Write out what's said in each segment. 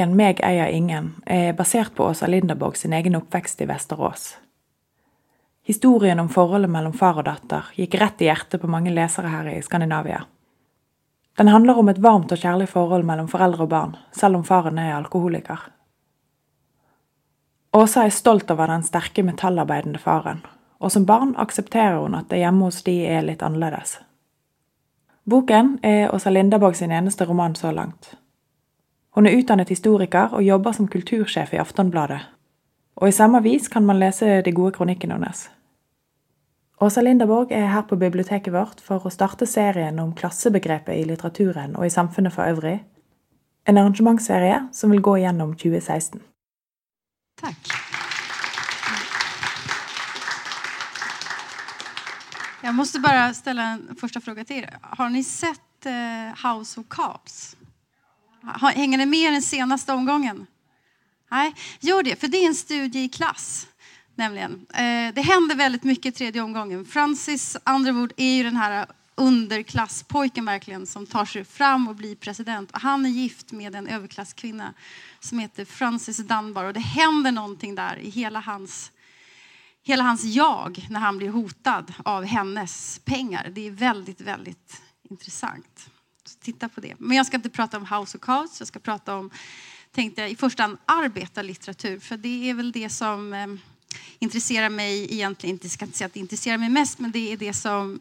Boken 'Meg eier ingen' er basert på Åsa Linderborg sin egen oppvekst i Vesterås. Historien om forholdet mellom far og datter gikk rett i hjertet på mange lesere her i Skandinavia. Den handler om et varmt og kjærlig forhold mellom foreldre og barn, selv om faren er alkoholiker. Åsa er stolt over den sterke metallarbeidende faren, og som barn aksepterer hun at det hjemme hos de er litt annerledes. Boken er Åsa Linderborg sin eneste roman så langt. Hon er utdannet historiker og jobber som kultursjef i Aftonbladet. Og i samme avis kan man lese de gode kronikkene hennes. Åsa Linderborg er her på biblioteket vårt for å starte serien om klassebegrepet i litteraturen og i samfunnet for øvrig. En arrangementsserie som vil gå gjennom 2016. Tack. Jag måste bara ställa en första fråga till er. Har ni sett eh, House of Cards? Hänger ni med i den senaste omgången? Nej, gör det, för det är en studie i klass. Nämligen. Eh, det händer väldigt mycket i tredje omgången. Francis Underwood är ju den här underklasspojken verkligen som tar sig fram och blir president. Och han är gift med en överklasskvinna som heter Frances Dunbar. Och det händer någonting där i hela hans, hela hans jag när han blir hotad av hennes pengar. Det är väldigt, väldigt intressant. Titta på det. Men jag ska inte prata om House of Cards. Jag ska prata om, tänkte jag, i första hand arbetarlitteratur. För det är väl det som eh, intresserar mig egentligen. Inte ska inte säga att det intresserar mig mest, men det är det som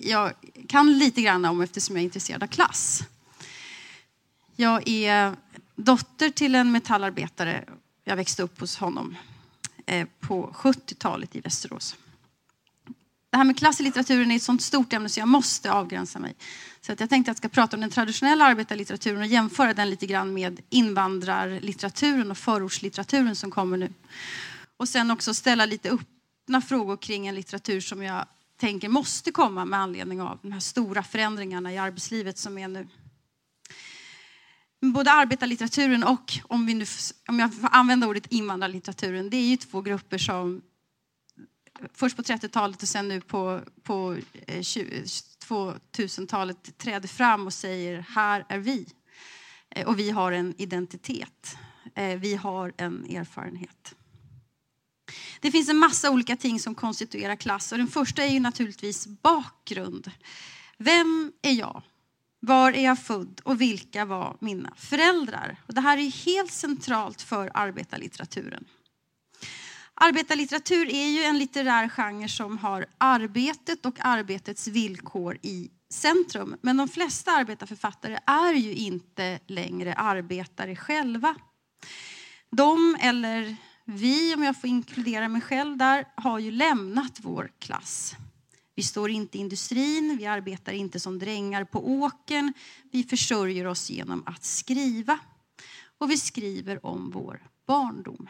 jag kan lite grann om eftersom jag är intresserad av klass. Jag är dotter till en metallarbetare. Jag växte upp hos honom eh, på 70-talet i Västerås. Det här med klass i litteraturen är ett sånt stort ämne så jag måste avgränsa mig. Så att jag tänkte att jag ska prata om den traditionella arbetarlitteraturen och jämföra den lite grann med invandrarlitteraturen och förortslitteraturen som kommer nu. Och sen också ställa lite öppna frågor kring en litteratur som jag tänker måste komma med anledning av de här stora förändringarna i arbetslivet som är nu. Både arbetarlitteraturen och, om, vi nu, om jag får använda ordet invandrarlitteraturen, det är ju två grupper som först på 30-talet och sen nu på, på eh, 2000-talet träder fram och säger här är vi. Eh, och vi har en identitet. Eh, vi har en erfarenhet. Det finns en massa olika ting som konstituerar klass och den första är ju naturligtvis bakgrund. Vem är jag? Var är jag född och vilka var mina föräldrar? Och det här är helt centralt för arbetarlitteraturen. Arbetarlitteratur är ju en litterär genre som har arbetet och arbetets villkor i centrum. Men de flesta arbetarförfattare är ju inte längre arbetare själva. De eller vi, om jag får inkludera mig själv där, har ju lämnat vår klass. Vi står inte i industrin, vi arbetar inte som drängar på åken. Vi försörjer oss genom att skriva. Och vi skriver om vår barndom.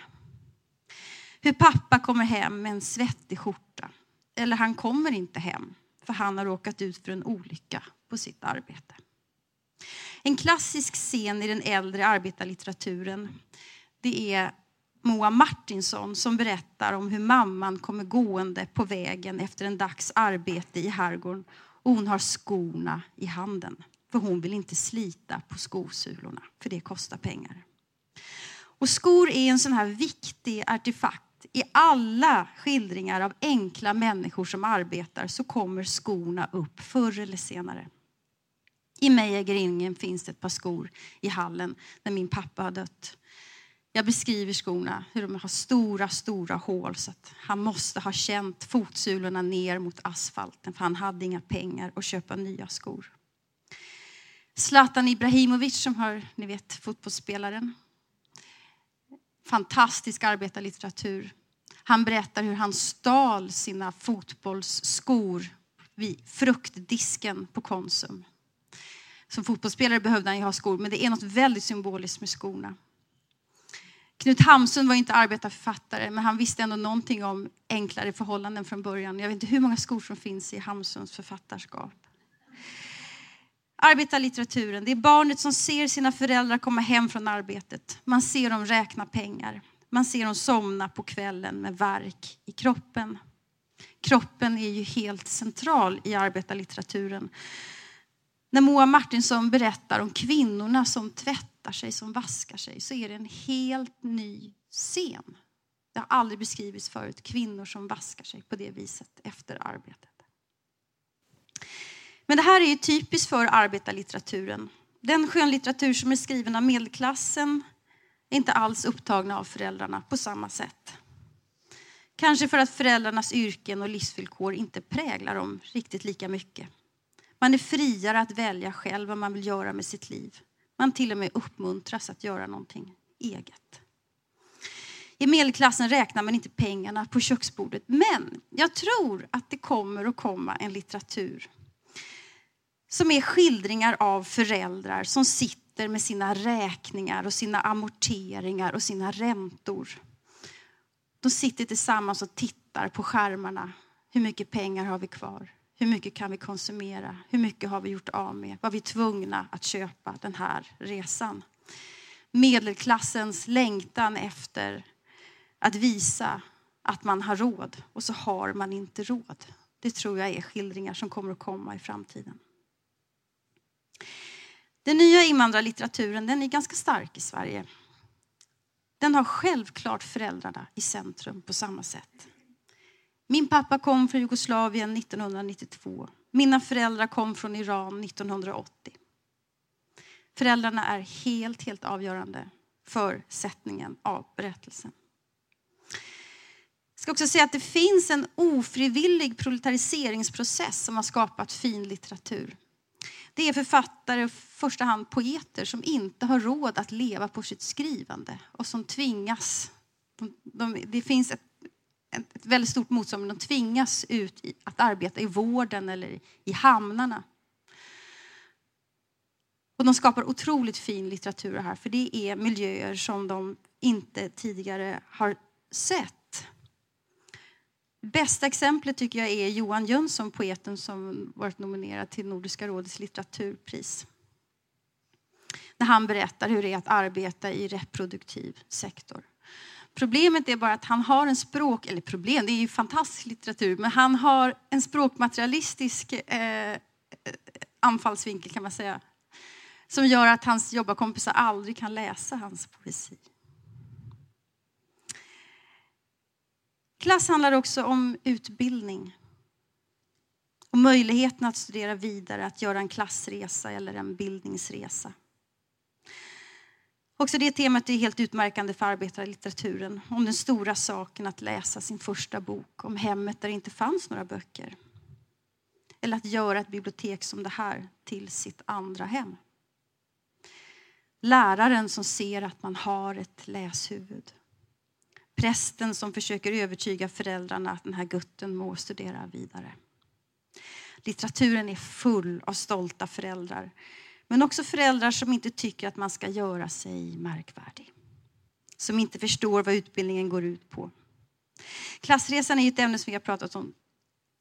Hur pappa kommer hem med en svettig skjorta. Eller han kommer inte hem för han har råkat ut för en olycka på sitt arbete. En klassisk scen i den äldre arbetarlitteraturen det är Moa Martinsson som berättar om hur mamman kommer gående på vägen efter en dags arbete i herrgården och hon har skorna i handen. För hon vill inte slita på skosulorna, för det kostar pengar. Och skor är en sån här viktig artefakt. I alla skildringar av enkla människor som arbetar så kommer skorna upp förr eller senare. I Mejeringen finns det ett par skor i hallen när min pappa har dött. Jag beskriver skorna, hur de har stora, stora hål så att han måste ha känt fotsulorna ner mot asfalten för han hade inga pengar att köpa nya skor. Zlatan Ibrahimovic som har, ni vet, fotbollsspelaren. Fantastisk arbetarlitteratur. Han berättar hur han stal sina fotbollsskor vid fruktdisken på Konsum. Som fotbollsspelare behövde han ju ha skor, men det är något väldigt symboliskt med skorna. Knut Hamsun var inte arbetarförfattare, men han visste ändå någonting om enklare förhållanden från början. Jag vet inte hur många skor som finns i Hamsuns författarskap. Arbetarlitteraturen, det är barnet som ser sina föräldrar komma hem från arbetet. Man ser dem räkna pengar. Man ser dem somna på kvällen med verk i kroppen. Kroppen är ju helt central i arbetarlitteraturen. När Moa Martinsson berättar om kvinnorna som tvättar sig, som vaskar sig, så är det en helt ny scen. Det har aldrig beskrivits förut, kvinnor som vaskar sig på det viset efter arbetet. Men det här är ju typiskt för arbetarlitteraturen. Den skönlitteratur som är skriven av medelklassen är inte alls upptagna av föräldrarna på samma sätt. Kanske för att föräldrarnas yrken och livsvillkor inte präglar dem riktigt lika mycket. Man är friare att välja själv vad man vill göra med sitt liv. Man till och med uppmuntras att göra någonting eget. I medelklassen räknar man inte pengarna på köksbordet. Men jag tror att det kommer att komma en litteratur som är skildringar av föräldrar som sitter med sina räkningar och sina amorteringar och sina räntor. De sitter tillsammans och tittar på skärmarna. Hur mycket pengar har vi kvar? Hur mycket kan vi konsumera? Hur mycket har vi gjort av med? Var vi tvungna att köpa den här resan? Medelklassens längtan efter att visa att man har råd och så har man inte råd. Det tror jag är skildringar som kommer att komma i framtiden. Den nya invandrarlitteraturen den är ganska stark i Sverige. Den har självklart föräldrarna i centrum på samma sätt. Min pappa kom från Jugoslavien 1992. Mina föräldrar kom från Iran 1980. Föräldrarna är helt, helt avgörande för sättningen av berättelsen. Jag ska också säga att det finns en ofrivillig proletariseringsprocess som har skapat fin litteratur. Det är författare, i första hand poeter, som inte har råd att leva på sitt skrivande och som tvingas. De, de, det finns ett, ett, väldigt stort motstånd, men de tvingas ut i, att arbeta i vården eller i hamnarna. Och de skapar otroligt fin litteratur här, för det är miljöer som de inte tidigare har sett. Bästa exemplet tycker jag är Johan Jönsson, poeten som varit nominerad till Nordiska rådets litteraturpris. När han berättar hur det är att arbeta i reproduktiv sektor. Problemet är bara att han har en språk, eller problem, det är ju fantastisk litteratur, men han har en språkmaterialistisk eh, anfallsvinkel kan man säga. Som gör att hans jobbarkompisar aldrig kan läsa hans poesi. Klass handlar också om utbildning. Och möjligheten att studera vidare, att göra en klassresa eller en bildningsresa. Också det temat är helt utmärkande för arbetarlitteraturen. Om den stora saken att läsa sin första bok, om hemmet där det inte fanns några böcker. Eller att göra ett bibliotek som det här till sitt andra hem. Läraren som ser att man har ett läshuvud. Prästen som försöker övertyga föräldrarna att den här gutten må studera vidare. Litteraturen är full av stolta föräldrar. Men också föräldrar som inte tycker att man ska göra sig märkvärdig. Som inte förstår vad utbildningen går ut på. Klassresan är ett ämne som vi har pratat om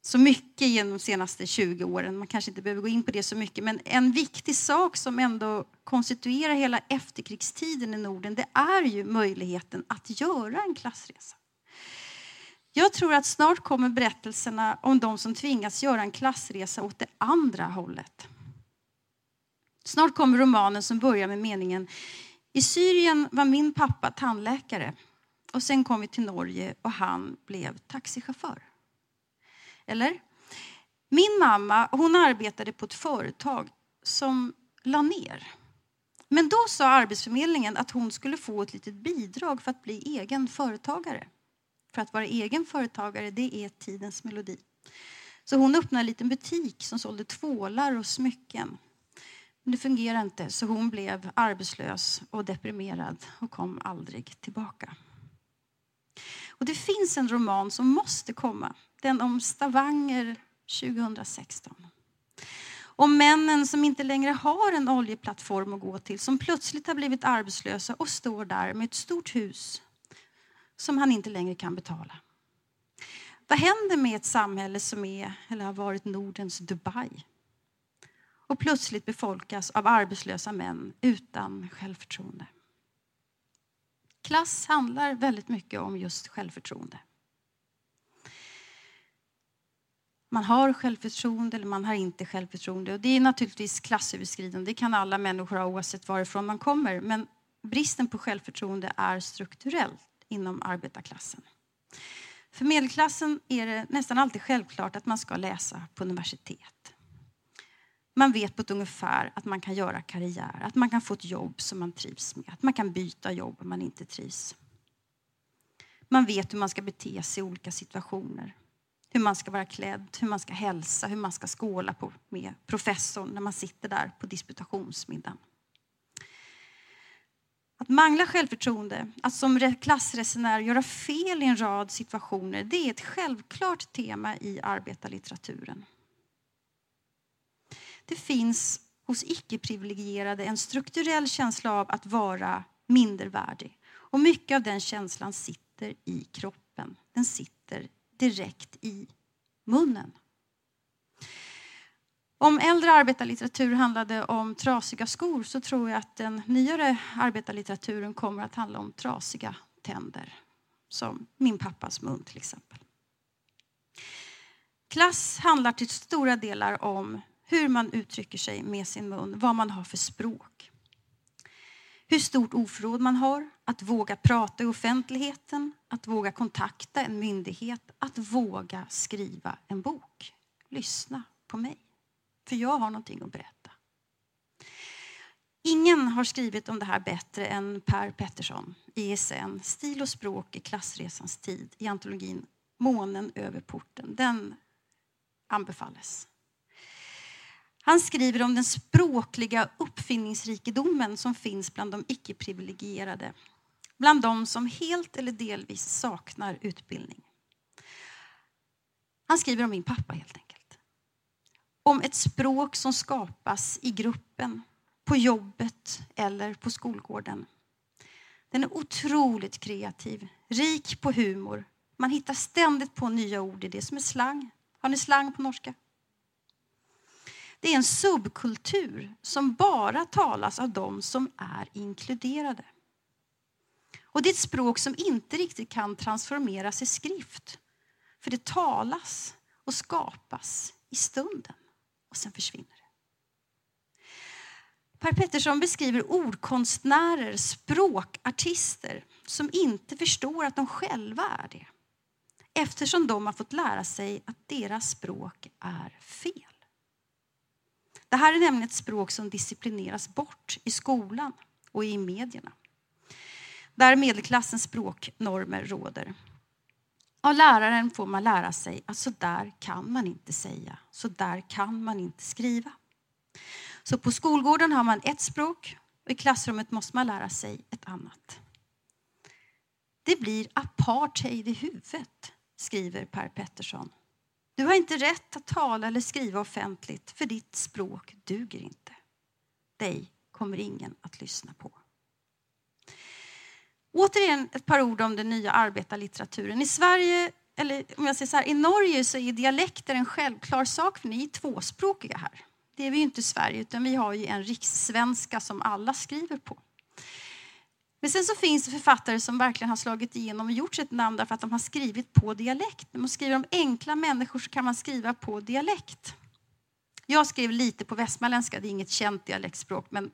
så mycket genom de senaste 20 åren. Man kanske inte behöver gå in på det så mycket. Men en viktig sak som ändå konstituerar hela efterkrigstiden i Norden det är ju möjligheten att göra en klassresa. Jag tror att snart kommer berättelserna om de som tvingas göra en klassresa åt det andra hållet. Snart kommer romanen som börjar med meningen I Syrien var min pappa tandläkare och sen kom vi till Norge och han blev taxichaufför. Eller? Min mamma hon arbetade på ett företag som la ner. Men då sa Arbetsförmedlingen att hon skulle få ett litet bidrag för att bli egen företagare. För att vara egen företagare, det är tidens melodi. Så hon öppnade en liten butik som sålde tvålar och smycken. Men det fungerade inte, så hon blev arbetslös och deprimerad och kom aldrig tillbaka. Och det finns en roman som måste komma. Den om Stavanger 2016. Om männen som inte längre har en oljeplattform att gå till, som plötsligt har blivit arbetslösa och står där med ett stort hus som han inte längre kan betala. Vad händer med ett samhälle som är, eller har varit Nordens Dubai? Och plötsligt befolkas av arbetslösa män utan självförtroende. Klass handlar väldigt mycket om just självförtroende. Man har självförtroende eller man har inte självförtroende. Och det är naturligtvis klassöverskridande. Det kan alla människor ha oavsett varifrån man kommer. Men bristen på självförtroende är strukturellt inom arbetarklassen. För medelklassen är det nästan alltid självklart att man ska läsa på universitet. Man vet på ett ungefär att man kan göra karriär, att man kan få ett jobb som man trivs med, att man kan byta jobb om man inte trivs. Man vet hur man ska bete sig i olika situationer. Hur man ska vara klädd, hur man ska hälsa, hur man ska skåla på, med professorn när man sitter där på disputationsmiddagen. Att mangla självförtroende, att som klassresenär göra fel i en rad situationer, det är ett självklart tema i arbetarlitteraturen. Det finns hos icke-privilegierade en strukturell känsla av att vara mindervärdig. Och mycket av den känslan sitter i kroppen. Den sitter direkt i munnen. Om äldre arbetarlitteratur handlade om trasiga skor så tror jag att den nyare arbetarlitteraturen kommer att handla om trasiga tänder. Som min pappas mun till exempel. Klass handlar till stora delar om hur man uttrycker sig med sin mun, vad man har för språk. Hur stort oförråd man har, att våga prata i offentligheten, att våga kontakta en myndighet, att våga skriva en bok. Lyssna på mig, för jag har någonting att berätta. Ingen har skrivit om det här bättre än Per Pettersson, ISN, Stil och språk i klassresans tid i antologin Månen över porten. Den anbefalles. Han skriver om den språkliga uppfinningsrikedomen som finns bland de icke-privilegierade. Bland de som helt eller delvis saknar utbildning. Han skriver om min pappa helt enkelt. Om ett språk som skapas i gruppen, på jobbet eller på skolgården. Den är otroligt kreativ, rik på humor. Man hittar ständigt på nya ord i det som är slang. Har ni slang på norska? Det är en subkultur som bara talas av dem som är inkluderade. Och det är ett språk som inte riktigt kan transformeras i skrift. För det talas och skapas i stunden och sen försvinner det. Per Pettersson beskriver ordkonstnärer, språkartister som inte förstår att de själva är det eftersom de har fått lära sig att deras språk är fel. Det här är nämligen ett språk som disciplineras bort i skolan och i medierna. Där medelklassens språknormer råder. Av läraren får man lära sig att så där kan man inte säga, så där kan man inte skriva. Så på skolgården har man ett språk och i klassrummet måste man lära sig ett annat. Det blir apartheid i huvudet, skriver Per Pettersson du har inte rätt att tala eller skriva offentligt för ditt språk duger inte. Dig kommer ingen att lyssna på. Återigen ett par ord om den nya arbetarlitteraturen. I Sverige, eller om jag säger så här, i Norge så är dialekter en självklar sak för ni är tvåspråkiga här. Det är vi inte i Sverige utan vi har ju en rikssvenska som alla skriver på. Men sen så finns det författare som verkligen har slagit igenom och gjort sitt namn därför att de har skrivit på dialekt. När man skriver om enkla människor så kan man skriva på dialekt. Jag skrev lite på västmanländska, det är inget känt dialektspråk, men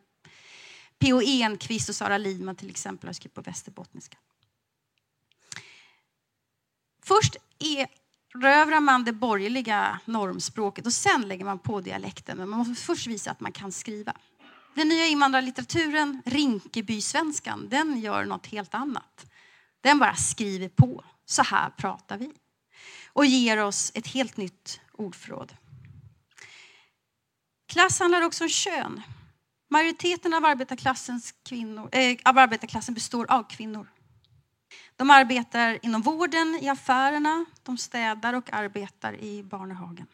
P.O. Enquist och Sara Lidman till exempel har skrivit på västerbottniska. Först erövrar man det borgerliga normspråket och sen lägger man på dialekten. Men man måste först visa att man kan skriva. Den nya invandrarlitteraturen, Rinkeby-svenskan, den gör något helt annat. Den bara skriver på. Så här pratar vi. Och ger oss ett helt nytt ordförråd. Klass handlar också om kön. Majoriteten av, arbetarklassens kvinnor, äh, av arbetarklassen består av kvinnor. De arbetar inom vården, i affärerna, de städar och arbetar i barnehagen.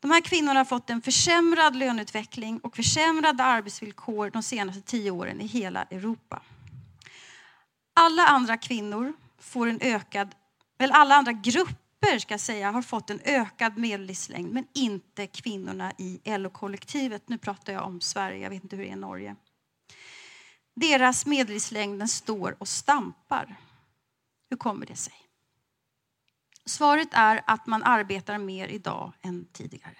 De här kvinnorna har fått en försämrad löneutveckling och försämrade arbetsvillkor de senaste tio åren i hela Europa. Alla andra kvinnor får en ökad, eller alla andra grupper ska säga, har fått en ökad medellivslängd men inte kvinnorna i LO-kollektivet. Nu pratar jag om Sverige, jag vet inte hur det är i Norge. Deras medellivslängd står och stampar. Hur kommer det sig? Svaret är att man arbetar mer idag än tidigare.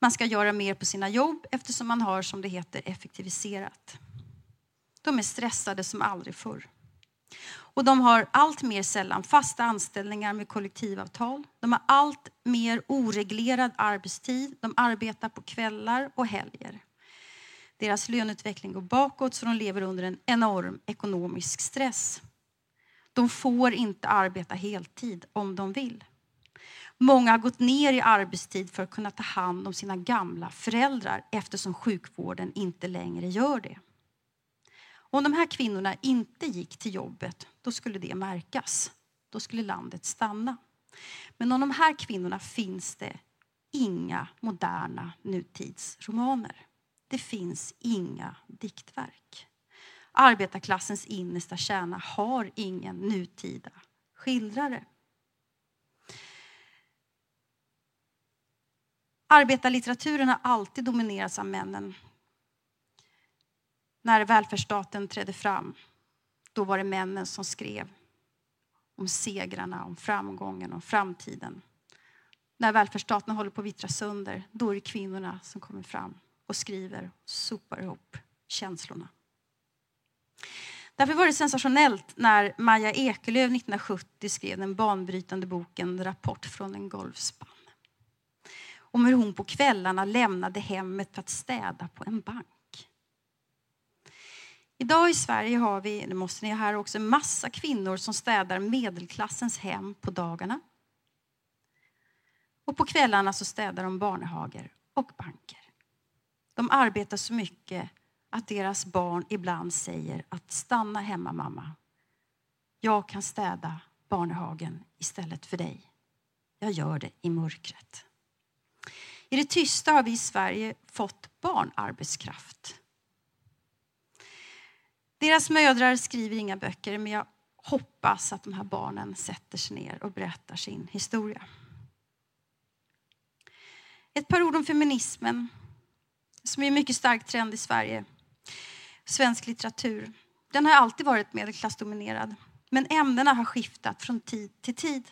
Man ska göra mer på sina jobb eftersom man har, som det heter, effektiviserat. De är stressade som aldrig förr. Och de har allt mer sällan fasta anställningar med kollektivavtal. De har allt mer oreglerad arbetstid. De arbetar på kvällar och helger. Deras löneutveckling går bakåt så de lever under en enorm ekonomisk stress. De får inte arbeta heltid om de vill. Många har gått ner i arbetstid för att kunna ta hand om sina gamla föräldrar eftersom sjukvården inte längre gör det. Om de här kvinnorna inte gick till jobbet, då skulle det märkas. Då skulle landet stanna. Men om de här kvinnorna finns det inga moderna nutidsromaner. Det finns inga diktverk. Arbetarklassens innersta kärna har ingen nutida skildrare. Arbetarlitteraturen har alltid dominerats av männen. När välfärdsstaten trädde fram, då var det männen som skrev om segrarna, om framgången, om framtiden. När välfärdsstaten håller på att vittra sönder, då är det kvinnorna som kommer fram och skriver och sopar ihop känslorna. Därför var det sensationellt när Maja Ekelöf 1970 skrev den banbrytande boken Rapport från en golfspann. Om hur hon på kvällarna lämnade hemmet för att städa på en bank. Idag i Sverige har vi, det måste ni ha här också, en massa kvinnor som städar medelklassens hem på dagarna. Och på kvällarna så städar de barnhager och banker. De arbetar så mycket att deras barn ibland säger att stanna hemma mamma. Jag kan städa barnhagen istället för dig. Jag gör det i mörkret. I det tysta har vi i Sverige fått barnarbetskraft. Deras mödrar skriver inga böcker men jag hoppas att de här barnen sätter sig ner och berättar sin historia. Ett par ord om feminismen som är en mycket stark trend i Sverige. Svensk litteratur. Den har alltid varit medelklassdominerad. Men ämnena har skiftat från tid till tid.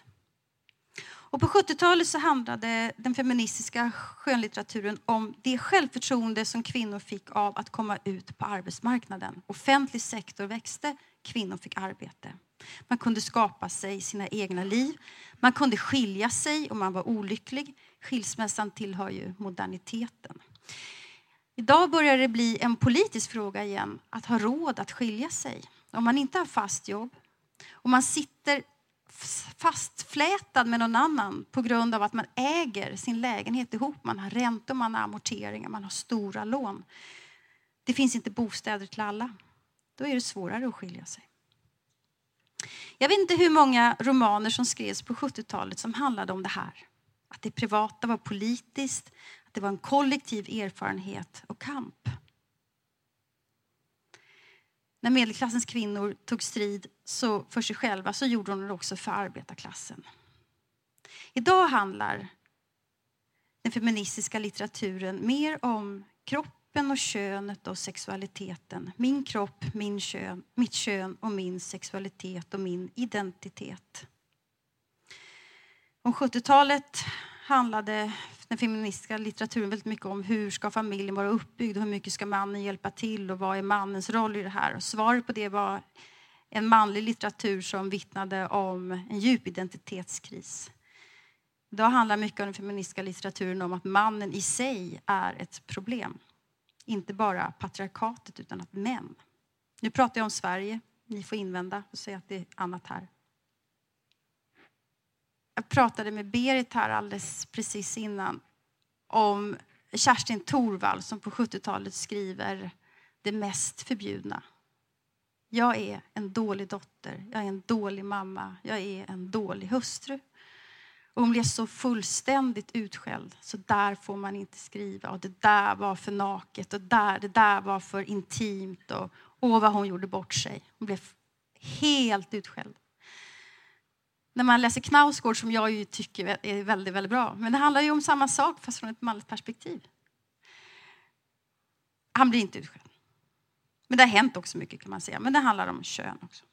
Och på 70-talet så handlade den feministiska skönlitteraturen om det självförtroende som kvinnor fick av att komma ut på arbetsmarknaden. Offentlig sektor växte, kvinnor fick arbete. Man kunde skapa sig sina egna liv. Man kunde skilja sig om man var olycklig. Skilsmässan tillhör ju moderniteten. Idag börjar det bli en politisk fråga igen att ha råd att skilja sig. Om man inte har fast jobb, och man sitter fastflätad med någon annan på grund av att man äger sin lägenhet ihop. Man har räntor, man har amorteringar, man har stora lån. Det finns inte bostäder till alla. Då är det svårare att skilja sig. Jag vet inte hur många romaner som skrevs på 70-talet som handlade om det här. Att det privata var politiskt, det var en kollektiv erfarenhet och kamp. När medelklassens kvinnor tog strid så för sig själva så gjorde de det också för arbetarklassen. Idag handlar den feministiska litteraturen mer om kroppen och könet och sexualiteten. Min kropp, min kön, mitt kön och min sexualitet och min identitet. Om 70-talet handlade den feministiska litteraturen väldigt mycket om hur ska familjen vara uppbyggd och hur mycket ska mannen hjälpa till och vad är mannens roll i det här? Och svaret på det var en manlig litteratur som vittnade om en djup identitetskris. Idag handlar mycket av den feministiska litteraturen om att mannen i sig är ett problem. Inte bara patriarkatet utan att män. Nu pratar jag om Sverige. Ni får invända och säga att det är annat här. Jag pratade med Berit här alldeles precis innan om Kerstin Thorvall som på 70-talet skriver Det mest förbjudna. Jag är en dålig dotter, jag är en dålig mamma, jag är en dålig hustru. Och hon blev så fullständigt utskälld, så där får man inte skriva. Och det där var för naket och där, det där var för intimt. Och åh, vad hon gjorde bort sig. Hon blev helt utskälld när man läser Knausgård, som jag ju tycker är väldigt, väldigt bra. Men det handlar ju om samma sak, fast från ett manligt perspektiv. Han blir inte utskälld. Men det har hänt också mycket kan man säga. Men det handlar om kön också.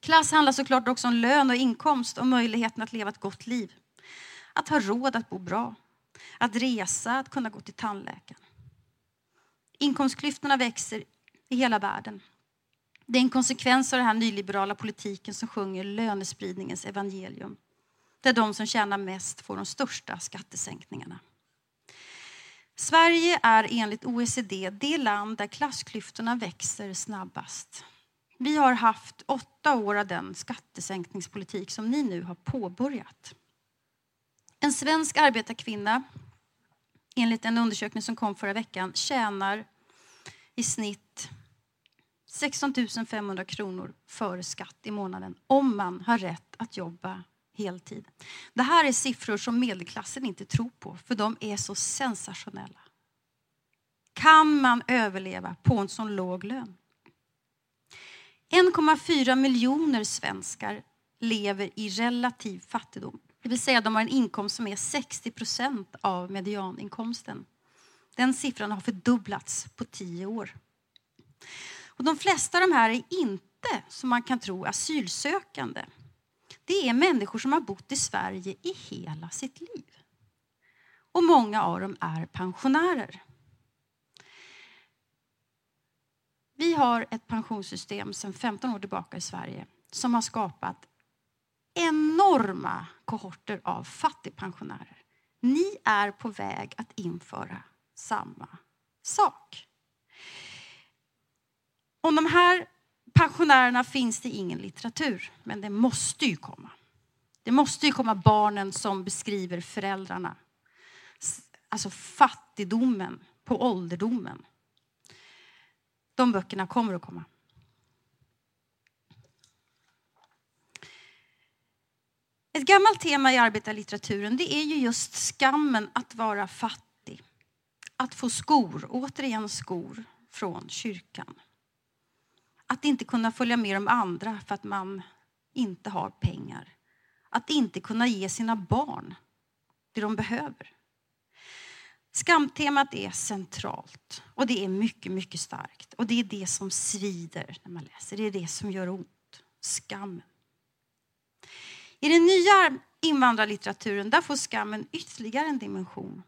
Klass handlar såklart också om lön och inkomst och möjligheten att leva ett gott liv. Att ha råd att bo bra, att resa, att kunna gå till tandläkaren. Inkomstklyftorna växer i hela världen. Det är en konsekvens av den här nyliberala politiken som sjunger lönespridningens evangelium. Där de som tjänar mest får de största skattesänkningarna. Sverige är enligt OECD det land där klassklyftorna växer snabbast. Vi har haft åtta år av den skattesänkningspolitik som ni nu har påbörjat. En svensk arbetarkvinna, enligt en undersökning som kom förra veckan, tjänar i snitt 16 500 kronor före skatt i månaden om man har rätt att jobba heltid. Det här är siffror som medelklassen inte tror på, för de är så sensationella. Kan man överleva på en sån låg lön? 1,4 miljoner svenskar lever i relativ fattigdom. Det vill säga de har en inkomst som är 60 procent av medianinkomsten. Den siffran har fördubblats på tio år. Och de flesta av de här är inte, som man kan tro, asylsökande. Det är människor som har bott i Sverige i hela sitt liv. Och många av dem är pensionärer. Vi har ett pensionssystem sedan 15 år tillbaka i Sverige som har skapat enorma kohorter av fattigpensionärer. Ni är på väg att införa samma sak. Om de här pensionärerna finns det ingen litteratur, men det måste ju komma. Det måste ju komma barnen som beskriver föräldrarna. Alltså fattigdomen på ålderdomen. De böckerna kommer att komma. Ett gammalt tema i arbetarlitteraturen det är ju just skammen att vara fattig. Att få skor, återigen skor, från kyrkan. Att inte kunna följa med de andra för att man inte har pengar. Att inte kunna ge sina barn det de behöver. Skamtemat är centralt och det är mycket, mycket starkt. Och det är det som svider när man läser. Det är det som gör ont. Skammen. I den nya invandrarlitteraturen där får skammen ytterligare en dimension.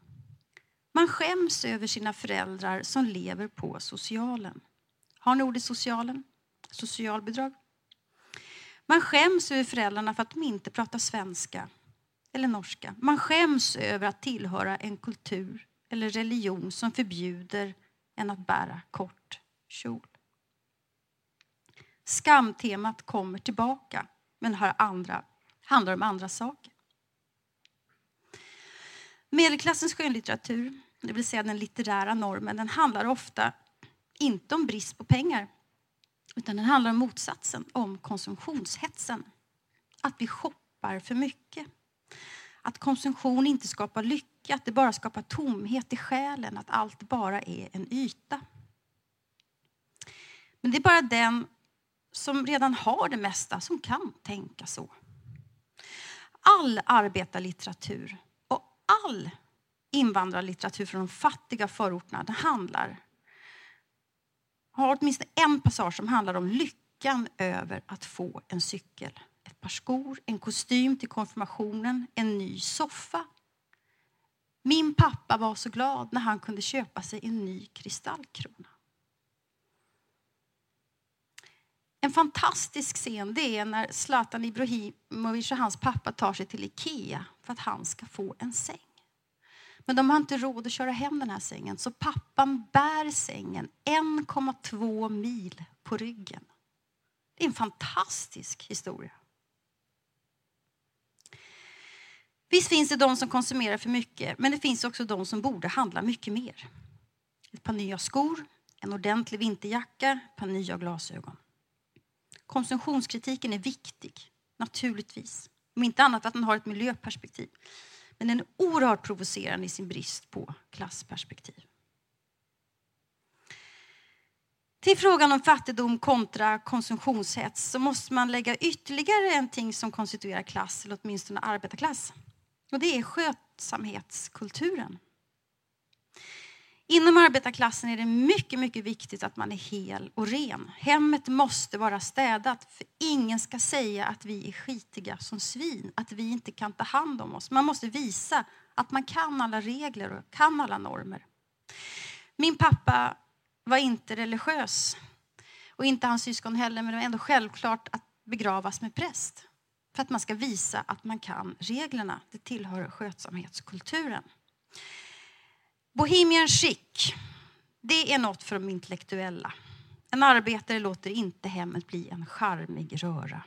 Man skäms över sina föräldrar som lever på socialen. Har ni ordet socialen? Socialbidrag? Man skäms över föräldrarna för att de inte pratar svenska eller norska. Man skäms över att tillhöra en kultur eller religion som förbjuder en att bära kort kjol. Skamtemat kommer tillbaka, men har andra, handlar om andra saker. Medelklassens skönlitteratur, det vill säga den litterära normen, den handlar ofta inte om brist på pengar utan den handlar om motsatsen, om konsumtionshetsen. Att vi shoppar för mycket. Att konsumtion inte skapar lycka, att det bara skapar tomhet i själen, att allt bara är en yta. Men det är bara den som redan har det mesta som kan tänka så. All arbetarlitteratur och all invandrarlitteratur från de fattiga förorterna handlar har åtminstone en passage som handlar om lyckan över att få en cykel ett par skor, en kostym till konfirmationen, en ny soffa. Min pappa var så glad när han kunde köpa sig en ny kristallkrona. En fantastisk scen det är när Zlatan Ibrahimovic och hans pappa tar sig till Ikea för att han ska få en säng. Men de har inte råd att köra hem den här sängen så pappan bär sängen 1,2 mil på ryggen. Det är en fantastisk historia. Visst finns det de som konsumerar för mycket, men det finns också de som borde handla mycket mer. Ett par nya skor, en ordentlig vinterjacka, ett par nya glasögon. Konsumtionskritiken är viktig, naturligtvis. Om inte annat att den har ett miljöperspektiv. Men den är oerhört provocerande i sin brist på klassperspektiv. Till frågan om fattigdom kontra konsumtionshets så måste man lägga ytterligare en ting som konstituerar klass, eller åtminstone arbetarklass. Och det är skötsamhetskulturen. Inom arbetarklassen är det mycket, mycket viktigt att man är hel och ren. Hemmet måste vara städat, för ingen ska säga att vi är skitiga som svin, att vi inte kan ta hand om oss. Man måste visa att man kan alla regler och kan alla normer. Min pappa var inte religiös och inte hans syskon heller, men det var ändå självklart att begravas med präst. För att man ska visa att man kan reglerna. Det tillhör skötsamhetskulturen. Bohemian chic, det är något för de intellektuella. En arbetare låter inte hemmet bli en charmig röra.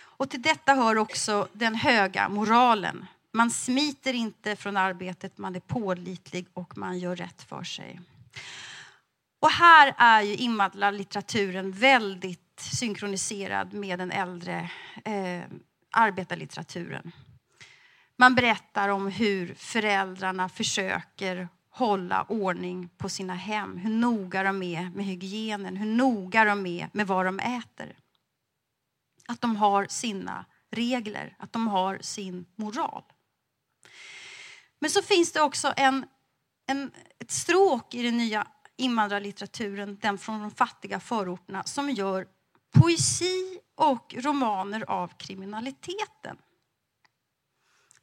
Och till detta hör också den höga moralen. Man smiter inte från arbetet, man är pålitlig och man gör rätt för sig. Och här är ju invandrarlitteraturen väldigt synkroniserad med den äldre eh, arbetarlitteraturen. Man berättar om hur föräldrarna försöker hålla ordning på sina hem, hur noga de är med hygienen, hur noga de är med vad de äter. Att de har sina regler, att de har sin moral. Men så finns det också en, en, ett stråk i den nya invandrarlitteraturen, den från de fattiga förorterna, som gör poesi och romaner av kriminaliteten.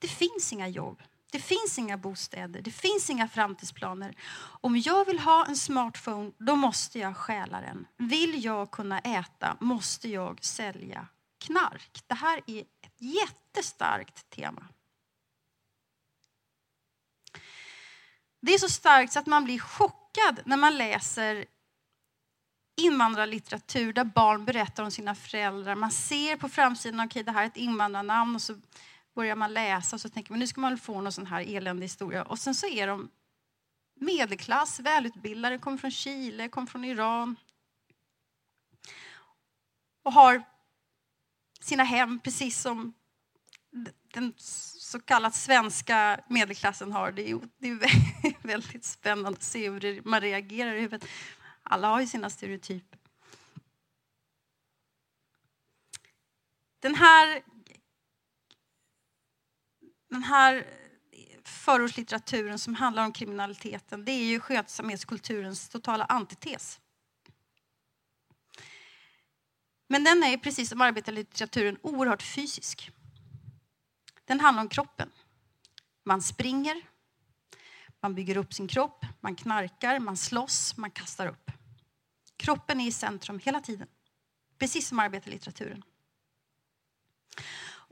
Det finns inga jobb, det finns inga bostäder, det finns inga framtidsplaner. Om jag vill ha en smartphone, då måste jag stjäla den. Vill jag kunna äta, måste jag sälja knark. Det här är ett jättestarkt tema. Det är så starkt så att man blir chockad när man läser invandrarlitteratur där barn berättar om sina föräldrar. Man ser på framsidan, okej okay, det här är ett invandrarnamn och så börjar man läsa och så tänker man nu ska man få någon sån här eländig historia. Och sen så är de medelklass, välutbildade, kommer från Chile, kommer från Iran. Och har sina hem precis som den så kallat svenska medelklassen har. Det är, det är väldigt spännande att se hur man reagerar i huvudet. Alla har ju sina stereotyper. Den här, den här förortslitteraturen som handlar om kriminaliteten det är ju skötsamhetskulturens totala antites. Men den är precis som arbetarlitteraturen oerhört fysisk. Den handlar om kroppen. Man springer, man bygger upp sin kropp, man knarkar, man slåss, man kastar upp. Kroppen är i centrum hela tiden, precis som arbetarlitteraturen.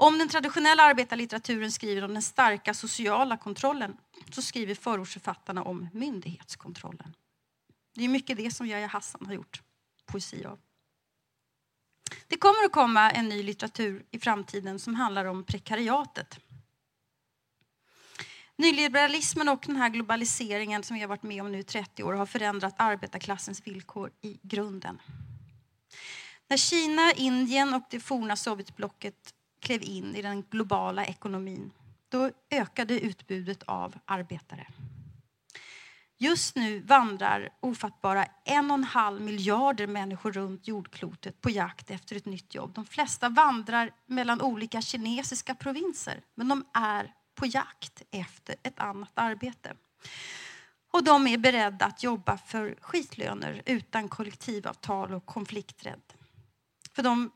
Om den traditionella arbetarlitteraturen skriver om den starka sociala kontrollen så skriver förortsförfattarna om myndighetskontrollen. Det är mycket det som Yahya Hassan har gjort poesi av. Det kommer att komma en ny litteratur i framtiden som handlar om prekariatet. Nyliberalismen och den här globaliseringen som vi har varit med om nu i 30 år har förändrat arbetarklassens villkor i grunden. När Kina, Indien och det forna Sovjetblocket klev in i den globala ekonomin då ökade utbudet av arbetare. Just nu vandrar ofattbara en och en halv miljarder människor runt jordklotet på jakt efter ett nytt jobb. De flesta vandrar mellan olika kinesiska provinser, men de är på jakt efter ett annat arbete. Och de är beredda att jobba för skitlöner utan kollektivavtal och konflikträdd. För de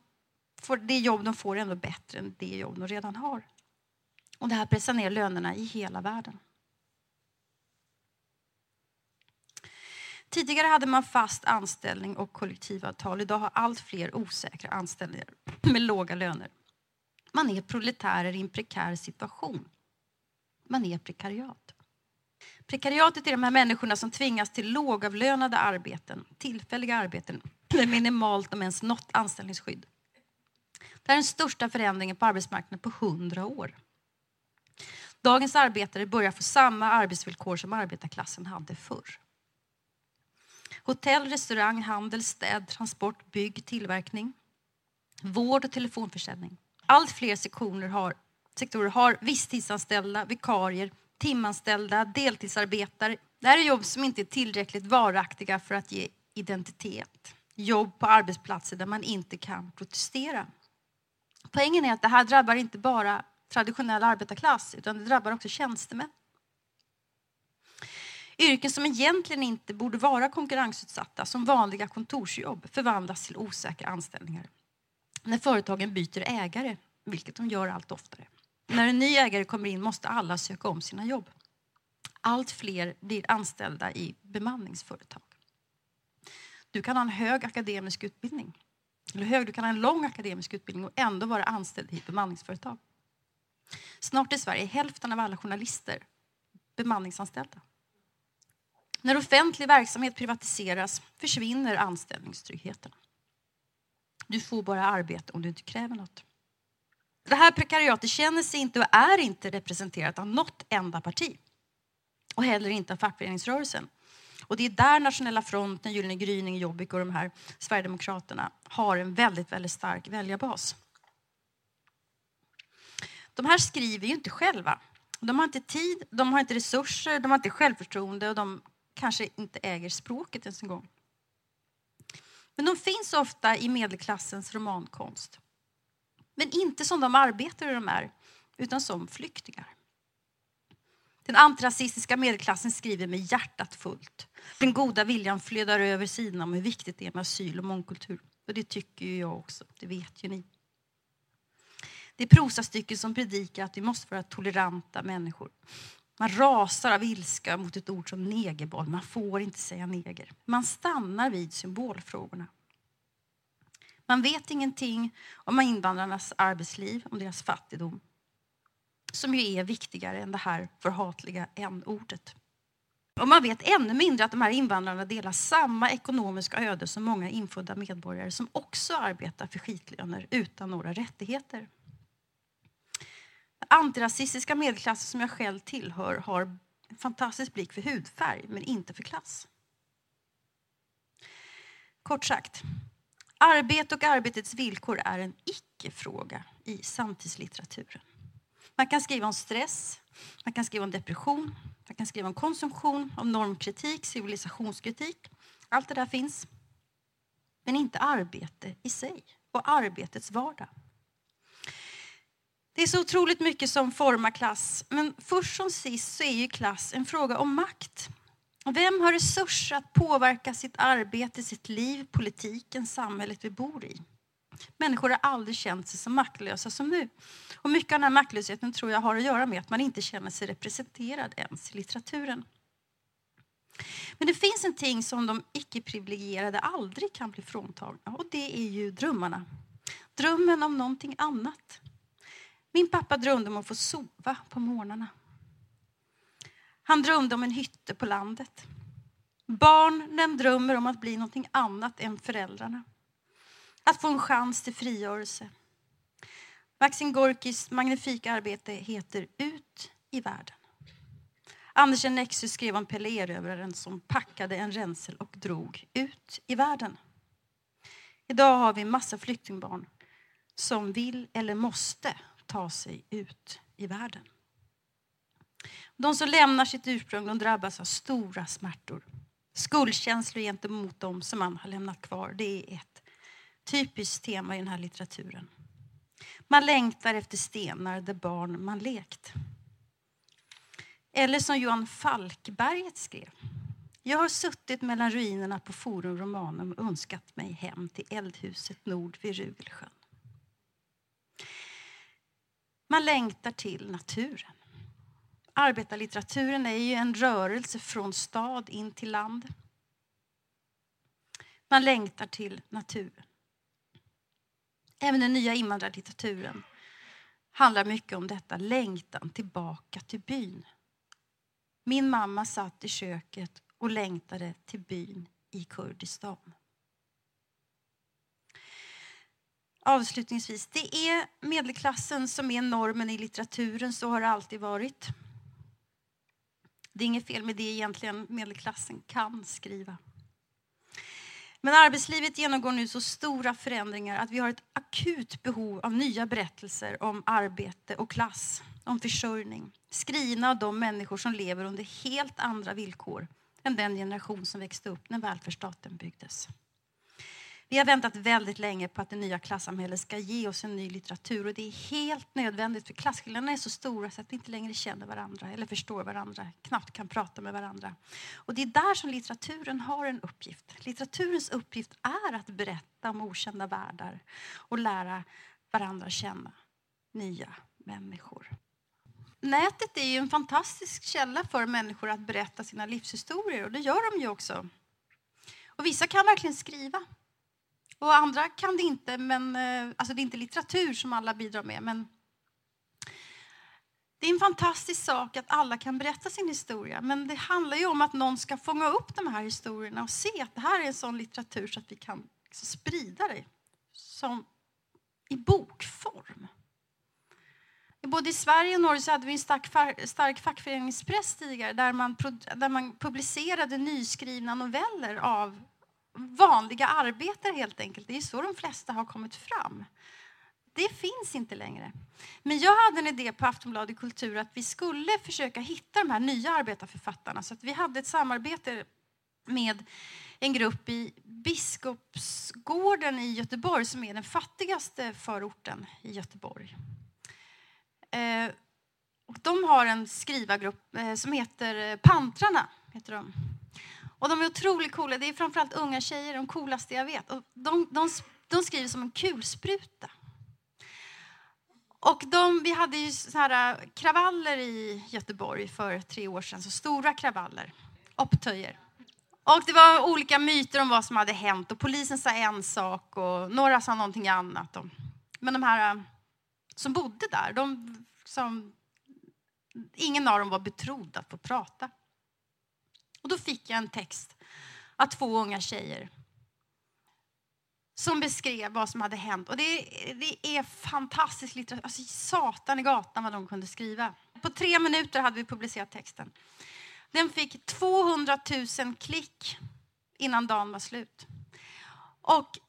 får, det jobb de får är ändå bättre än det jobb de redan har. Och det här pressar ner lönerna i hela världen. Tidigare hade man fast anställning och kollektivavtal. Idag har allt fler osäkra anställningar med låga löner. Man är proletärer i en prekär situation. Man är prekariat. Prekariatet är de här människorna som tvingas till lågavlönade arbeten, tillfälliga arbeten med minimalt om ens något anställningsskydd. Det är den största förändringen på arbetsmarknaden på hundra år. Dagens arbetare börjar få samma arbetsvillkor som arbetarklassen hade förr. Hotell, restaurang, handel, städ, transport, bygg, tillverkning, vård och telefonförsäljning. Allt fler sektioner har, sektorer har visstidsanställda, vikarier, timanställda, deltidsarbetare. Det här är jobb som inte är tillräckligt varaktiga för att ge identitet. Jobb på arbetsplatser där man inte kan protestera. Poängen är att det här drabbar inte bara traditionell arbetarklass utan det drabbar också tjänstemän. Yrken som egentligen inte borde vara konkurrensutsatta, som vanliga kontorsjobb, förvandlas till osäkra anställningar. När företagen byter ägare, vilket de gör allt oftare. När en ny ägare kommer in måste alla söka om sina jobb. Allt fler blir anställda i bemanningsföretag. Du kan ha en hög akademisk utbildning, eller hur? du kan ha en lång akademisk utbildning och ändå vara anställd i ett bemanningsföretag. Snart i Sverige hälften av alla journalister bemanningsanställda. När offentlig verksamhet privatiseras försvinner anställningstryggheten. Du får bara arbete om du inte kräver något. Det här prekariatet känner sig inte och är inte representerat av något enda parti. Och heller inte av fackföreningsrörelsen. Och det är där Nationella fronten, Gyllene gryning, Jobbik och de här Sverigedemokraterna har en väldigt, väldigt stark väljarbas. De här skriver ju inte själva. De har inte tid, de har inte resurser, de har inte självförtroende och de kanske inte äger språket ens en gång. Men de finns ofta i medelklassens romankonst. Men inte som de arbetare de är, utan som flyktingar. Den antirasistiska medelklassen skriver med hjärtat fullt. Den goda viljan flödar över sidorna om hur viktigt det är med asyl och mångkultur. Och det tycker ju jag också, det vet ju ni. Det är prosastycken som predikar att vi måste vara toleranta människor. Man rasar av ilska mot ett ord som negerboll. Man får inte säga neger. Man stannar vid symbolfrågorna. Man vet ingenting om invandrarnas arbetsliv, om deras fattigdom som ju är viktigare än det här förhatliga n-ordet. Och man vet ännu mindre att de här invandrarna delar samma ekonomiska öde som många infödda medborgare som också arbetar för skitlöner utan några rättigheter. Den antirasistiska medelklassen som jag själv tillhör har en fantastisk blick för hudfärg, men inte för klass. Kort sagt, arbete och arbetets villkor är en icke-fråga i samtidslitteraturen. Man kan skriva om stress, man kan skriva om depression, man kan skriva om konsumtion, om normkritik, civilisationskritik. Allt det där finns. Men inte arbete i sig och arbetets vardag. Det är så otroligt mycket som formar klass. Men först som sist så är ju klass en fråga om makt. Vem har resurser att påverka sitt arbete, sitt liv, politiken, samhället vi bor i? Människor har aldrig känt sig så maktlösa som nu. Och mycket av den här maktlösheten tror jag har att göra med att man inte känner sig representerad ens i litteraturen. Men det finns en ting som de icke-privilegierade aldrig kan bli fråntagna och det är ju drömmarna. Drömmen om någonting annat. Min pappa drömde om att få sova på morgnarna. Han drömde om en hytte på landet. Barnen drömmer om att bli någonting annat än föräldrarna. Att få en chans till frigörelse. Maxim Gorkis magnifika arbete heter Ut i världen. Anders Nexus skrev om Pelé-erövraren som packade en ränsel och drog ut i världen. Idag har vi massa flyktingbarn som vill eller måste ta sig ut i världen. De som lämnar sitt ursprung de drabbas av stora smärtor. Skuldkänslor gentemot dem som man har lämnat kvar. Det är ett typiskt tema i den här litteraturen. Man längtar efter stenar där barn man lekt. Eller som Johan Falkberget skrev. Jag har suttit mellan ruinerna på Forum Romanum och önskat mig hem till eldhuset nord vid Rugelsjön. Man längtar till naturen. Arbetarlitteraturen är ju en rörelse från stad in till land. Man längtar till naturen. Även den nya invandrarlitteraturen handlar mycket om detta, längtan tillbaka till byn. Min mamma satt i köket och längtade till byn i Kurdistan. Avslutningsvis, det är medelklassen som är normen i litteraturen, så har det alltid varit. Det är inget fel med det egentligen, medelklassen kan skriva. Men arbetslivet genomgår nu så stora förändringar att vi har ett akut behov av nya berättelser om arbete och klass, om försörjning. Skrivna av de människor som lever under helt andra villkor än den generation som växte upp när välfärdsstaten byggdes. Vi har väntat väldigt länge på att det nya klassamhället ska ge oss en ny litteratur och det är helt nödvändigt för klasskillnaderna är så stora så att vi inte längre känner varandra eller förstår varandra, knappt kan prata med varandra. Och det är där som litteraturen har en uppgift. Litteraturens uppgift är att berätta om okända världar och lära varandra känna nya människor. Nätet är ju en fantastisk källa för människor att berätta sina livshistorier och det gör de ju också. Och vissa kan verkligen skriva. Och andra kan det inte, men eh, alltså det är inte litteratur som alla bidrar med. Men det är en fantastisk sak att alla kan berätta sin historia. Men det handlar ju om att någon ska fånga upp de här historierna och se att det här är en sån litteratur så att vi kan liksom sprida det som i bokform. Både i Sverige och Norge så hade vi en stark, stark fackföreningspress tidigare där man, där man publicerade nyskrivna noveller av vanliga arbetare helt enkelt. Det är så de flesta har kommit fram. Det finns inte längre. Men jag hade en idé på Aftonbladet Kultur att vi skulle försöka hitta de här nya arbetarförfattarna. Så att vi hade ett samarbete med en grupp i Biskopsgården i Göteborg som är den fattigaste förorten i Göteborg. Eh, och de har en skrivargrupp eh, som heter Pantrarna. Heter de. Och de är otroligt coola. Det är framförallt unga tjejer, de coolaste jag vet. Och de, de, de skriver som en kulspruta. Och de, vi hade ju så här äh, kravaller i Göteborg för tre år sedan, så stora kravaller, upptöjer. Och det var olika myter om vad som hade hänt och polisen sa en sak och några sa någonting annat. Men de här äh, som bodde där, de som, ingen av dem var betrodd att få prata. Och då fick jag en text av två unga tjejer som beskrev vad som hade hänt. Och det, det är fantastiskt litteratur. Alltså, satan i gatan vad de kunde skriva. På tre minuter hade vi publicerat texten. Den fick 200 000 klick innan dagen var slut. Och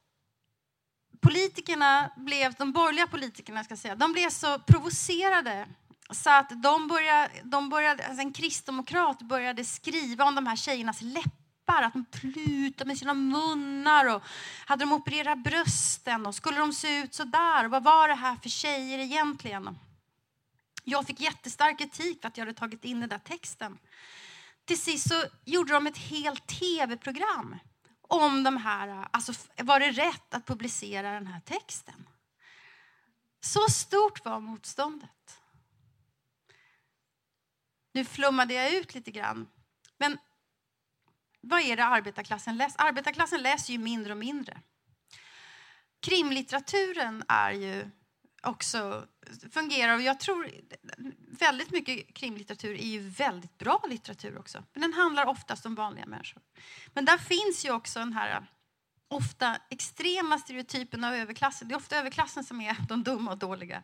politikerna blev, de borgerliga politikerna ska säga, de blev så provocerade så att de började, de började, alltså en kristdemokrat började skriva om de här tjejernas läppar, att de plutade med sina munnar och hade de opererat brösten och skulle de se ut så där? vad var det här för tjejer egentligen? Jag fick jättestark kritik för att jag hade tagit in den där texten. Till sist så gjorde de ett helt tv-program om de här, alltså var det rätt att publicera den här texten? Så stort var motståndet. Nu flummade jag ut lite grann. Men vad är det arbetarklassen läser? Arbetarklassen läser ju mindre och mindre. Krimlitteraturen är ju också fungerar och jag tror väldigt mycket krimlitteratur är ju väldigt bra litteratur också. Men den handlar oftast om vanliga människor. Men där finns ju också den här ofta extrema stereotypen av överklassen. Det är ofta överklassen som är de dumma och dåliga.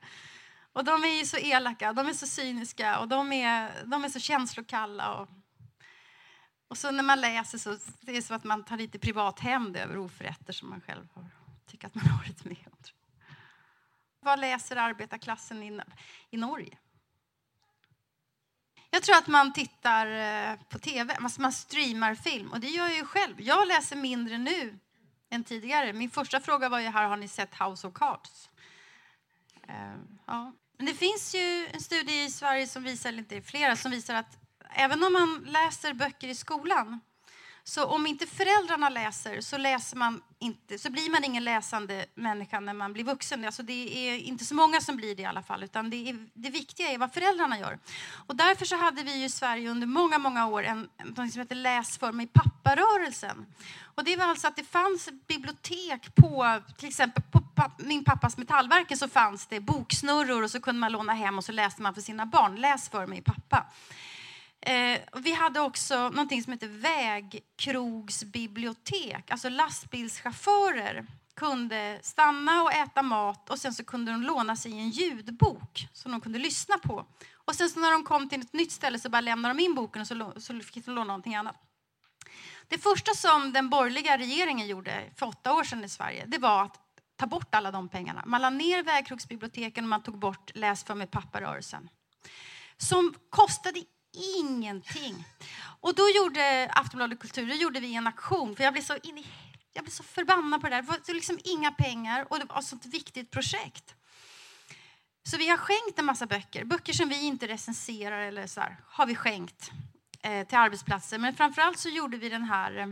Och de är ju så elaka, de är så cyniska och de är, de är så känslokalla. Och, och så när man läser så det är så att man tar lite privat hämnd över oförrätter som man själv har, tycker att man har varit med om. Vad läser arbetarklassen i, i Norge? Jag tror att man tittar eh, på tv, alltså man streamar film. Och det gör jag ju själv. Jag läser mindre nu än tidigare. Min första fråga var ju här, har ni sett House of Cards? Eh, ja. Men det finns ju en studie i Sverige som visar, eller inte flera, som visar att även om man läser böcker i skolan så om inte föräldrarna läser så, läser man inte, så blir man ingen läsande människa när man blir vuxen. Alltså det är inte så många som blir det i alla fall. Utan det, är, det viktiga är vad föräldrarna gör. Och därför så hade vi i Sverige under många, många år en, något som heter Läs för mig pappa-rörelsen. Och det var alltså att det fanns bibliotek på, till exempel på min pappas metallverken så fanns det boksnurror och så kunde man låna hem och så läste man för sina barn. Läs för mig pappa. Eh, vi hade också någonting som heter vägkrogsbibliotek. Alltså lastbilschaufförer kunde stanna och äta mat och sen så kunde de låna sig en ljudbok som de kunde lyssna på. Och sen så när de kom till ett nytt ställe så bara lämnade de in boken och så, så fick de låna någonting annat. Det första som den borgerliga regeringen gjorde för åtta år sedan i Sverige, det var att ta bort alla de pengarna. Man la ner vägkrogsbiblioteken och man tog bort Läs för mig pappa-rörelsen. Som kostade ingenting. Och då gjorde Aftonbladet Kultur då gjorde vi en aktion, för jag blev så in i jag blev så förbannad på det där. Det var liksom inga pengar och det var ett sånt viktigt projekt. Så vi har skänkt en massa böcker. Böcker som vi inte recenserar eller så här, har vi skänkt eh, till arbetsplatser. Men framförallt så gjorde vi den här eh,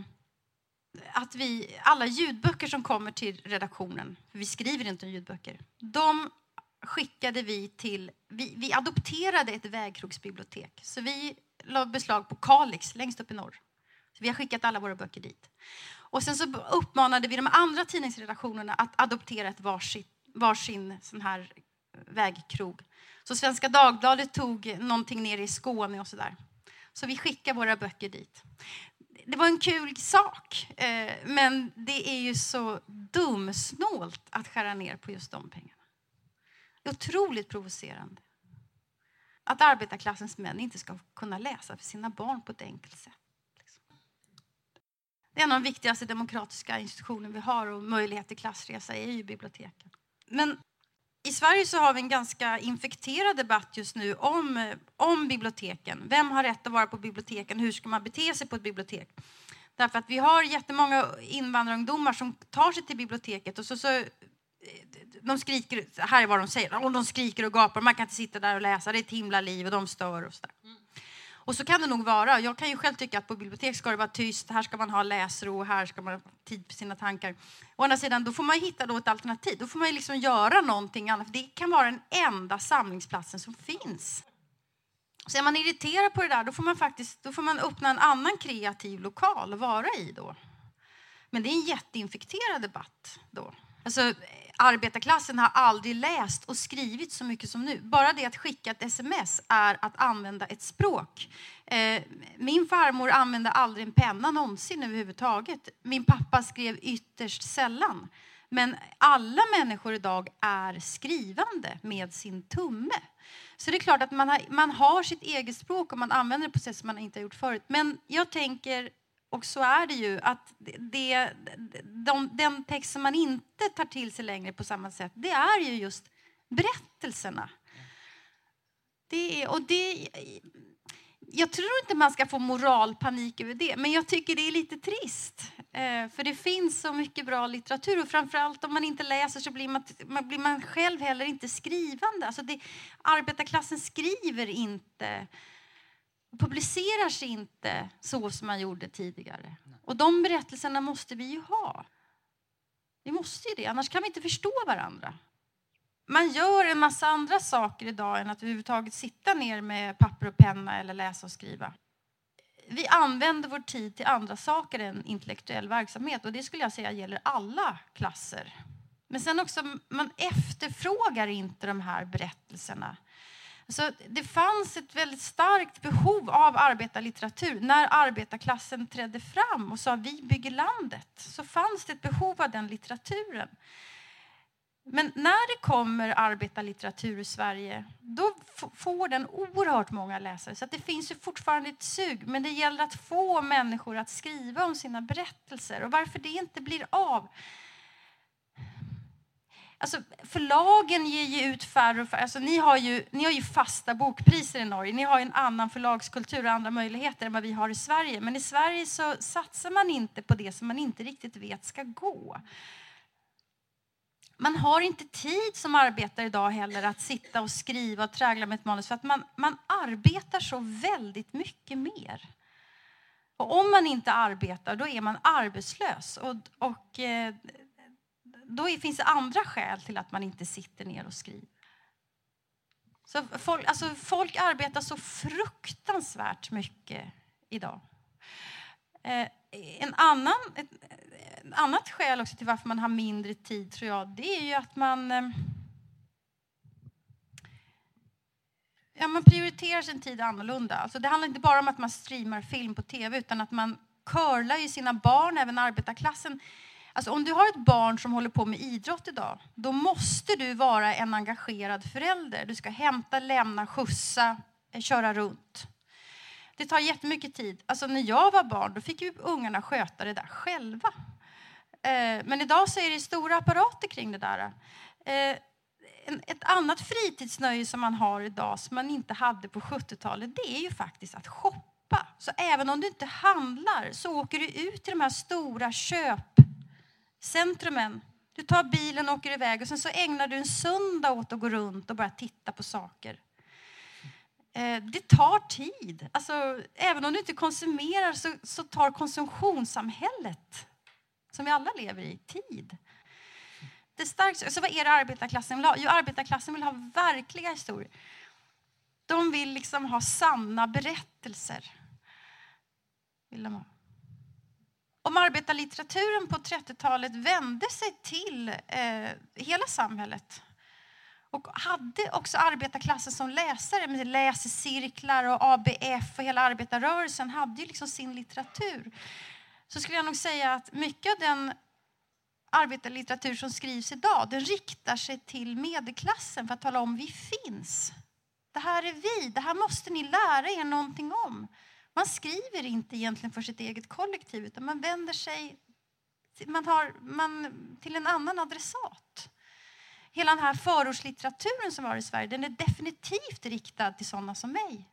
att vi, alla ljudböcker som kommer till redaktionen, för vi skriver inte om ljudböcker, de skickade vi till, vi, vi adopterade ett vägkrogsbibliotek. Så vi la beslag på Kalix längst upp i norr. Så vi har skickat alla våra böcker dit. Och sen så uppmanade vi de andra tidningsredaktionerna att adoptera ett varsin, varsin sån här eh, vägkrog. Så Svenska Dagbladet tog någonting ner i Skåne och sådär. Så vi skickar våra böcker dit. Det var en kul sak, eh, men det är ju så dumsnålt att skära ner på just de pengarna. Det är otroligt provocerande. Att arbetarklassens män inte ska kunna läsa för sina barn på ett enkelt sätt. Liksom. Det är en av de viktigaste demokratiska institutioner vi har och möjlighet till klassresa är ju biblioteken. Men i Sverige så har vi en ganska infekterad debatt just nu om, om biblioteken. Vem har rätt att vara på biblioteken? Hur ska man bete sig på ett bibliotek? Därför att vi har jättemånga invandrarungdomar som tar sig till biblioteket och så, så de skriker, här är vad de säger, och de skriker och gapar, man kan inte sitta där och läsa, det är ett himla liv och de stör och sådär. Mm. Och så kan det nog vara. Jag kan ju själv tycka att på bibliotek ska det vara tyst, här ska man ha läsro, här ska man ha tid för sina tankar. Å andra sidan, då får man hitta då ett alternativ. Då får man liksom göra någonting annat. Det kan vara den enda samlingsplatsen som finns. Så är man irriterad på det där, då får man faktiskt då får man öppna en annan kreativ lokal att vara i då. Men det är en jätteinfekterad debatt då. Alltså, arbetarklassen har aldrig läst och skrivit så mycket som nu. Bara det att skicka ett sms är att använda ett språk. Eh, min farmor använde aldrig en penna någonsin överhuvudtaget. Min pappa skrev ytterst sällan. Men alla människor idag är skrivande med sin tumme. Så det är klart att man har, man har sitt eget språk och man använder det på sätt som man inte har gjort förut. Men jag tänker och så är det ju att det, de, den text som man inte tar till sig längre på samma sätt, det är ju just berättelserna. Det är, och det, jag tror inte man ska få moralpanik över det, men jag tycker det är lite trist. Eh, för det finns så mycket bra litteratur och framförallt om man inte läser så blir man, man blir man själv heller inte skrivande. Alltså det, arbetarklassen skriver inte publicerar sig inte så som man gjorde tidigare. Och de berättelserna måste vi ju ha. Vi måste ju det, annars kan vi inte förstå varandra. Man gör en massa andra saker idag än att överhuvudtaget sitta ner med papper och penna eller läsa och skriva. Vi använder vår tid till andra saker än intellektuell verksamhet och det skulle jag säga gäller alla klasser. Men sen också, man efterfrågar inte de här berättelserna så det fanns ett väldigt starkt behov av arbetarlitteratur. När arbetarklassen trädde fram och sa vi bygger landet så fanns det ett behov av den litteraturen. Men när det kommer arbetarlitteratur i Sverige då får den oerhört många läsare. Så det finns ju fortfarande ett sug. Men det gäller att få människor att skriva om sina berättelser. Och varför det inte blir av Alltså, förlagen ger ju ut färre och färre. Alltså, ni, har ju, ni har ju fasta bokpriser i Norge. Ni har en annan förlagskultur och andra möjligheter än vad vi har i Sverige. Men i Sverige så satsar man inte på det som man inte riktigt vet ska gå. Man har inte tid som arbetare idag heller att sitta och skriva och trägla med ett manus för att man, man arbetar så väldigt mycket mer. Och om man inte arbetar, då är man arbetslös. Och, och eh, då finns det andra skäl till att man inte sitter ner och skriver. Så folk, alltså folk arbetar så fruktansvärt mycket idag. Eh, en annan, ett, ett, annat skäl också till varför man har mindre tid tror jag, det är ju att man eh, ja, man prioriterar sin tid annorlunda. Alltså det handlar inte bara om att man streamar film på tv utan att man curlar ju sina barn, även arbetarklassen Alltså om du har ett barn som håller på med idrott idag, då måste du vara en engagerad förälder. Du ska hämta, lämna, skjutsa, eh, köra runt. Det tar jättemycket tid. Alltså när jag var barn då fick ju ungarna sköta det där själva. Eh, men idag så är det stora apparater kring det där. Eh, ett annat fritidsnöje som man har idag som man inte hade på 70-talet det är ju faktiskt att shoppa. Så även om du inte handlar så åker du ut till de här stora köp Centrumen. Du tar bilen och åker iväg och sen så ägnar du en söndag åt att gå runt och bara titta på saker. Eh, det tar tid. Alltså, även om du inte konsumerar så, så tar konsumtionssamhället, som vi alla lever i, tid. Det starkt, så vad är det arbetarklassen vill ha? Jo, arbetarklassen vill ha verkliga historier. De vill liksom ha sanna berättelser. Vill de ha. Om arbetarlitteraturen på 30-talet vände sig till eh, hela samhället och hade också arbetarklassen som läsare med läsecirklar och ABF och hela arbetarrörelsen hade ju liksom sin litteratur. Så skulle jag nog säga att mycket av den arbetarlitteratur som skrivs idag den riktar sig till medelklassen för att tala om vi finns. Det här är vi, det här måste ni lära er någonting om. Man skriver inte egentligen för sitt eget kollektiv utan man vänder sig man har, man, till en annan adressat. Hela den här förortslitteraturen som var i Sverige den är definitivt riktad till sådana som mig.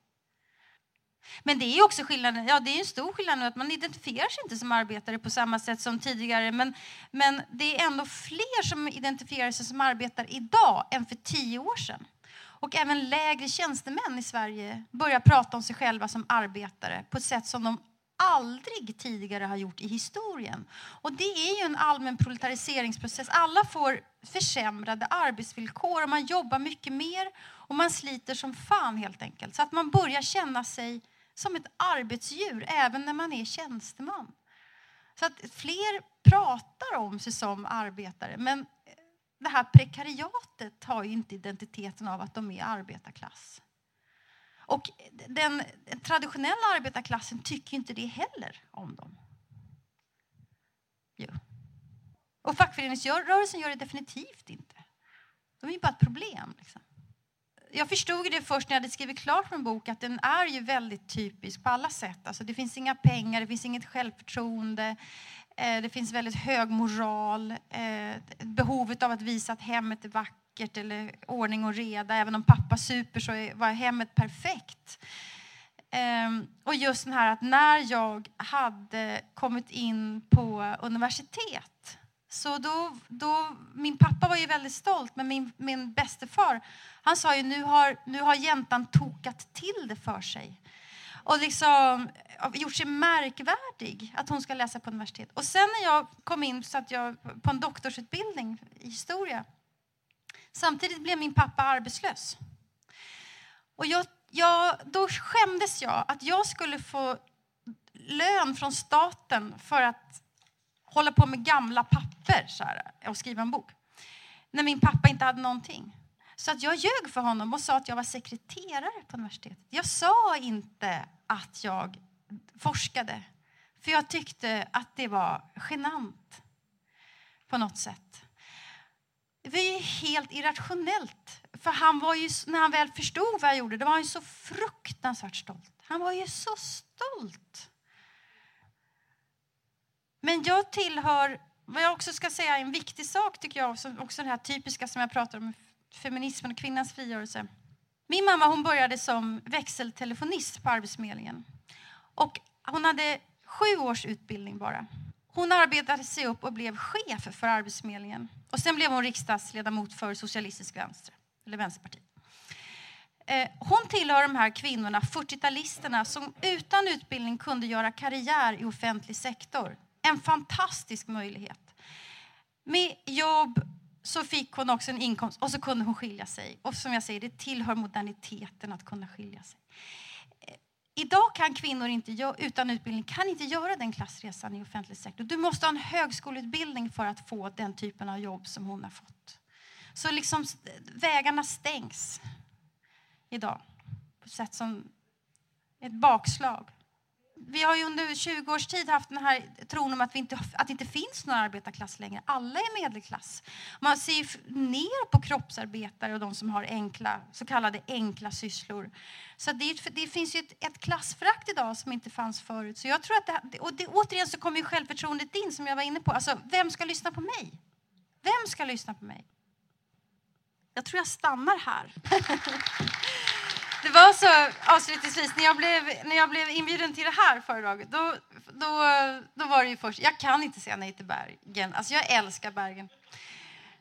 Men det är också skillnaden, ja det är en stor skillnad nu att man identifierar sig inte som arbetare på samma sätt som tidigare. Men, men det är ändå fler som identifierar sig som arbetare idag än för tio år sedan. Och även lägre tjänstemän i Sverige börjar prata om sig själva som arbetare på ett sätt som de aldrig tidigare har gjort i historien. Och det är ju en allmän proletariseringsprocess. Alla får försämrade arbetsvillkor och man jobbar mycket mer och man sliter som fan helt enkelt. Så att man börjar känna sig som ett arbetsdjur även när man är tjänsteman. Så att fler pratar om sig som arbetare men det här prekariatet har ju inte identiteten av att de är arbetarklass. Och den traditionella arbetarklassen tycker inte det heller om dem. Jo. Och fackföreningsrörelsen gör det definitivt inte. De är ju bara ett problem. Liksom. Jag förstod det först när jag hade skrivit klart min bok att den är ju väldigt typisk på alla sätt. Alltså det finns inga pengar, det finns inget självförtroende. Eh, det finns väldigt hög moral. Eh, behovet av att visa att hemmet är vackert eller ordning och reda. Även om pappa super så var hemmet perfekt. Ehm, och just den här att när jag hade kommit in på universitet så då, då, min pappa var ju väldigt stolt, men min, min bäste far, han sa ju nu har, nu har jäntan tokat till det för sig och liksom gjort sig märkvärdig att hon ska läsa på universitet. Och sen när jag kom in satt jag på en doktorsutbildning i historia. Samtidigt blev min pappa arbetslös. Och jag, jag, då skämdes jag att jag skulle få lön från staten för att hålla på med gamla papper så här, och skriva en bok. När min pappa inte hade någonting. Så att jag ljög för honom och sa att jag var sekreterare på universitetet. Jag sa inte att jag forskade, för jag tyckte att det var genant på något sätt. Det var ju helt irrationellt. För han var ju, när han väl förstod vad jag gjorde, då var han ju så fruktansvärt stolt. Han var ju så stolt. Men jag tillhör, vad jag också ska säga, en viktig sak tycker jag, också det här typiska som jag pratar om feminismen och kvinnans frigörelse. Min mamma hon började som växeltelefonist på Arbetsförmedlingen. Och hon hade sju års utbildning bara. Hon arbetade sig upp och blev chef för Arbetsförmedlingen. Och sen blev hon riksdagsledamot för Socialistisk vänster, eller Vänsterpartiet. Eh, hon tillhör de här kvinnorna, 40-talisterna, som utan utbildning kunde göra karriär i offentlig sektor. En fantastisk möjlighet. Med jobb så fick hon också en inkomst och så kunde hon skilja sig. Och som jag säger, det tillhör moderniteten att kunna skilja sig. Eh, idag kan kvinnor inte, utan utbildning kan inte göra den klassresan i offentlig sektor. Du måste ha en högskoleutbildning för att få den typen av jobb som hon har fått. Så liksom vägarna stängs idag på ett sätt som ett bakslag vi har ju under 20 års tid haft den här tron om att, vi inte, att det inte finns någon arbetarklass längre. Alla är medelklass. Man ser ner på kroppsarbetare och de som har enkla, så kallade enkla sysslor. Så det, det finns ju ett, ett klassförakt idag som inte fanns förut. Så jag tror att det, och det, återigen så kommer ju självförtroendet in som jag var inne på. Alltså, vem ska lyssna på mig? Vem ska lyssna på mig? Jag tror jag stannar här. Det var så avslutningsvis, när jag blev, när jag blev inbjuden till det här föredraget, då, då, då var det ju först, jag kan inte säga nej till Bergen, alltså jag älskar Bergen.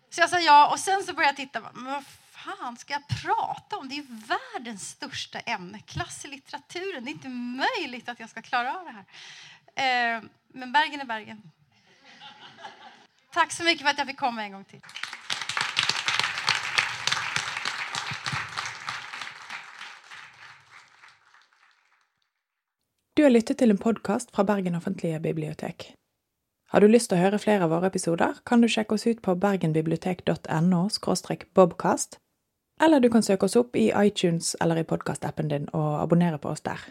Så jag sa ja och sen så började jag titta, men vad fan ska jag prata om? Det är ju världens största ämne, klass i litteraturen. Det är inte möjligt att jag ska klara av det här. Eh, men Bergen är Bergen. Tack så mycket för att jag fick komma en gång till. Du har lyttet til en podkast fra Bergen offentlige bibliotek. Har du lyst til å høre flere av våre episoder, kan du sjekke oss ut på bergenbibliotek.no bobcast, eller du kan søke oss opp i iTunes eller i podkastappen din og abonnere på oss der.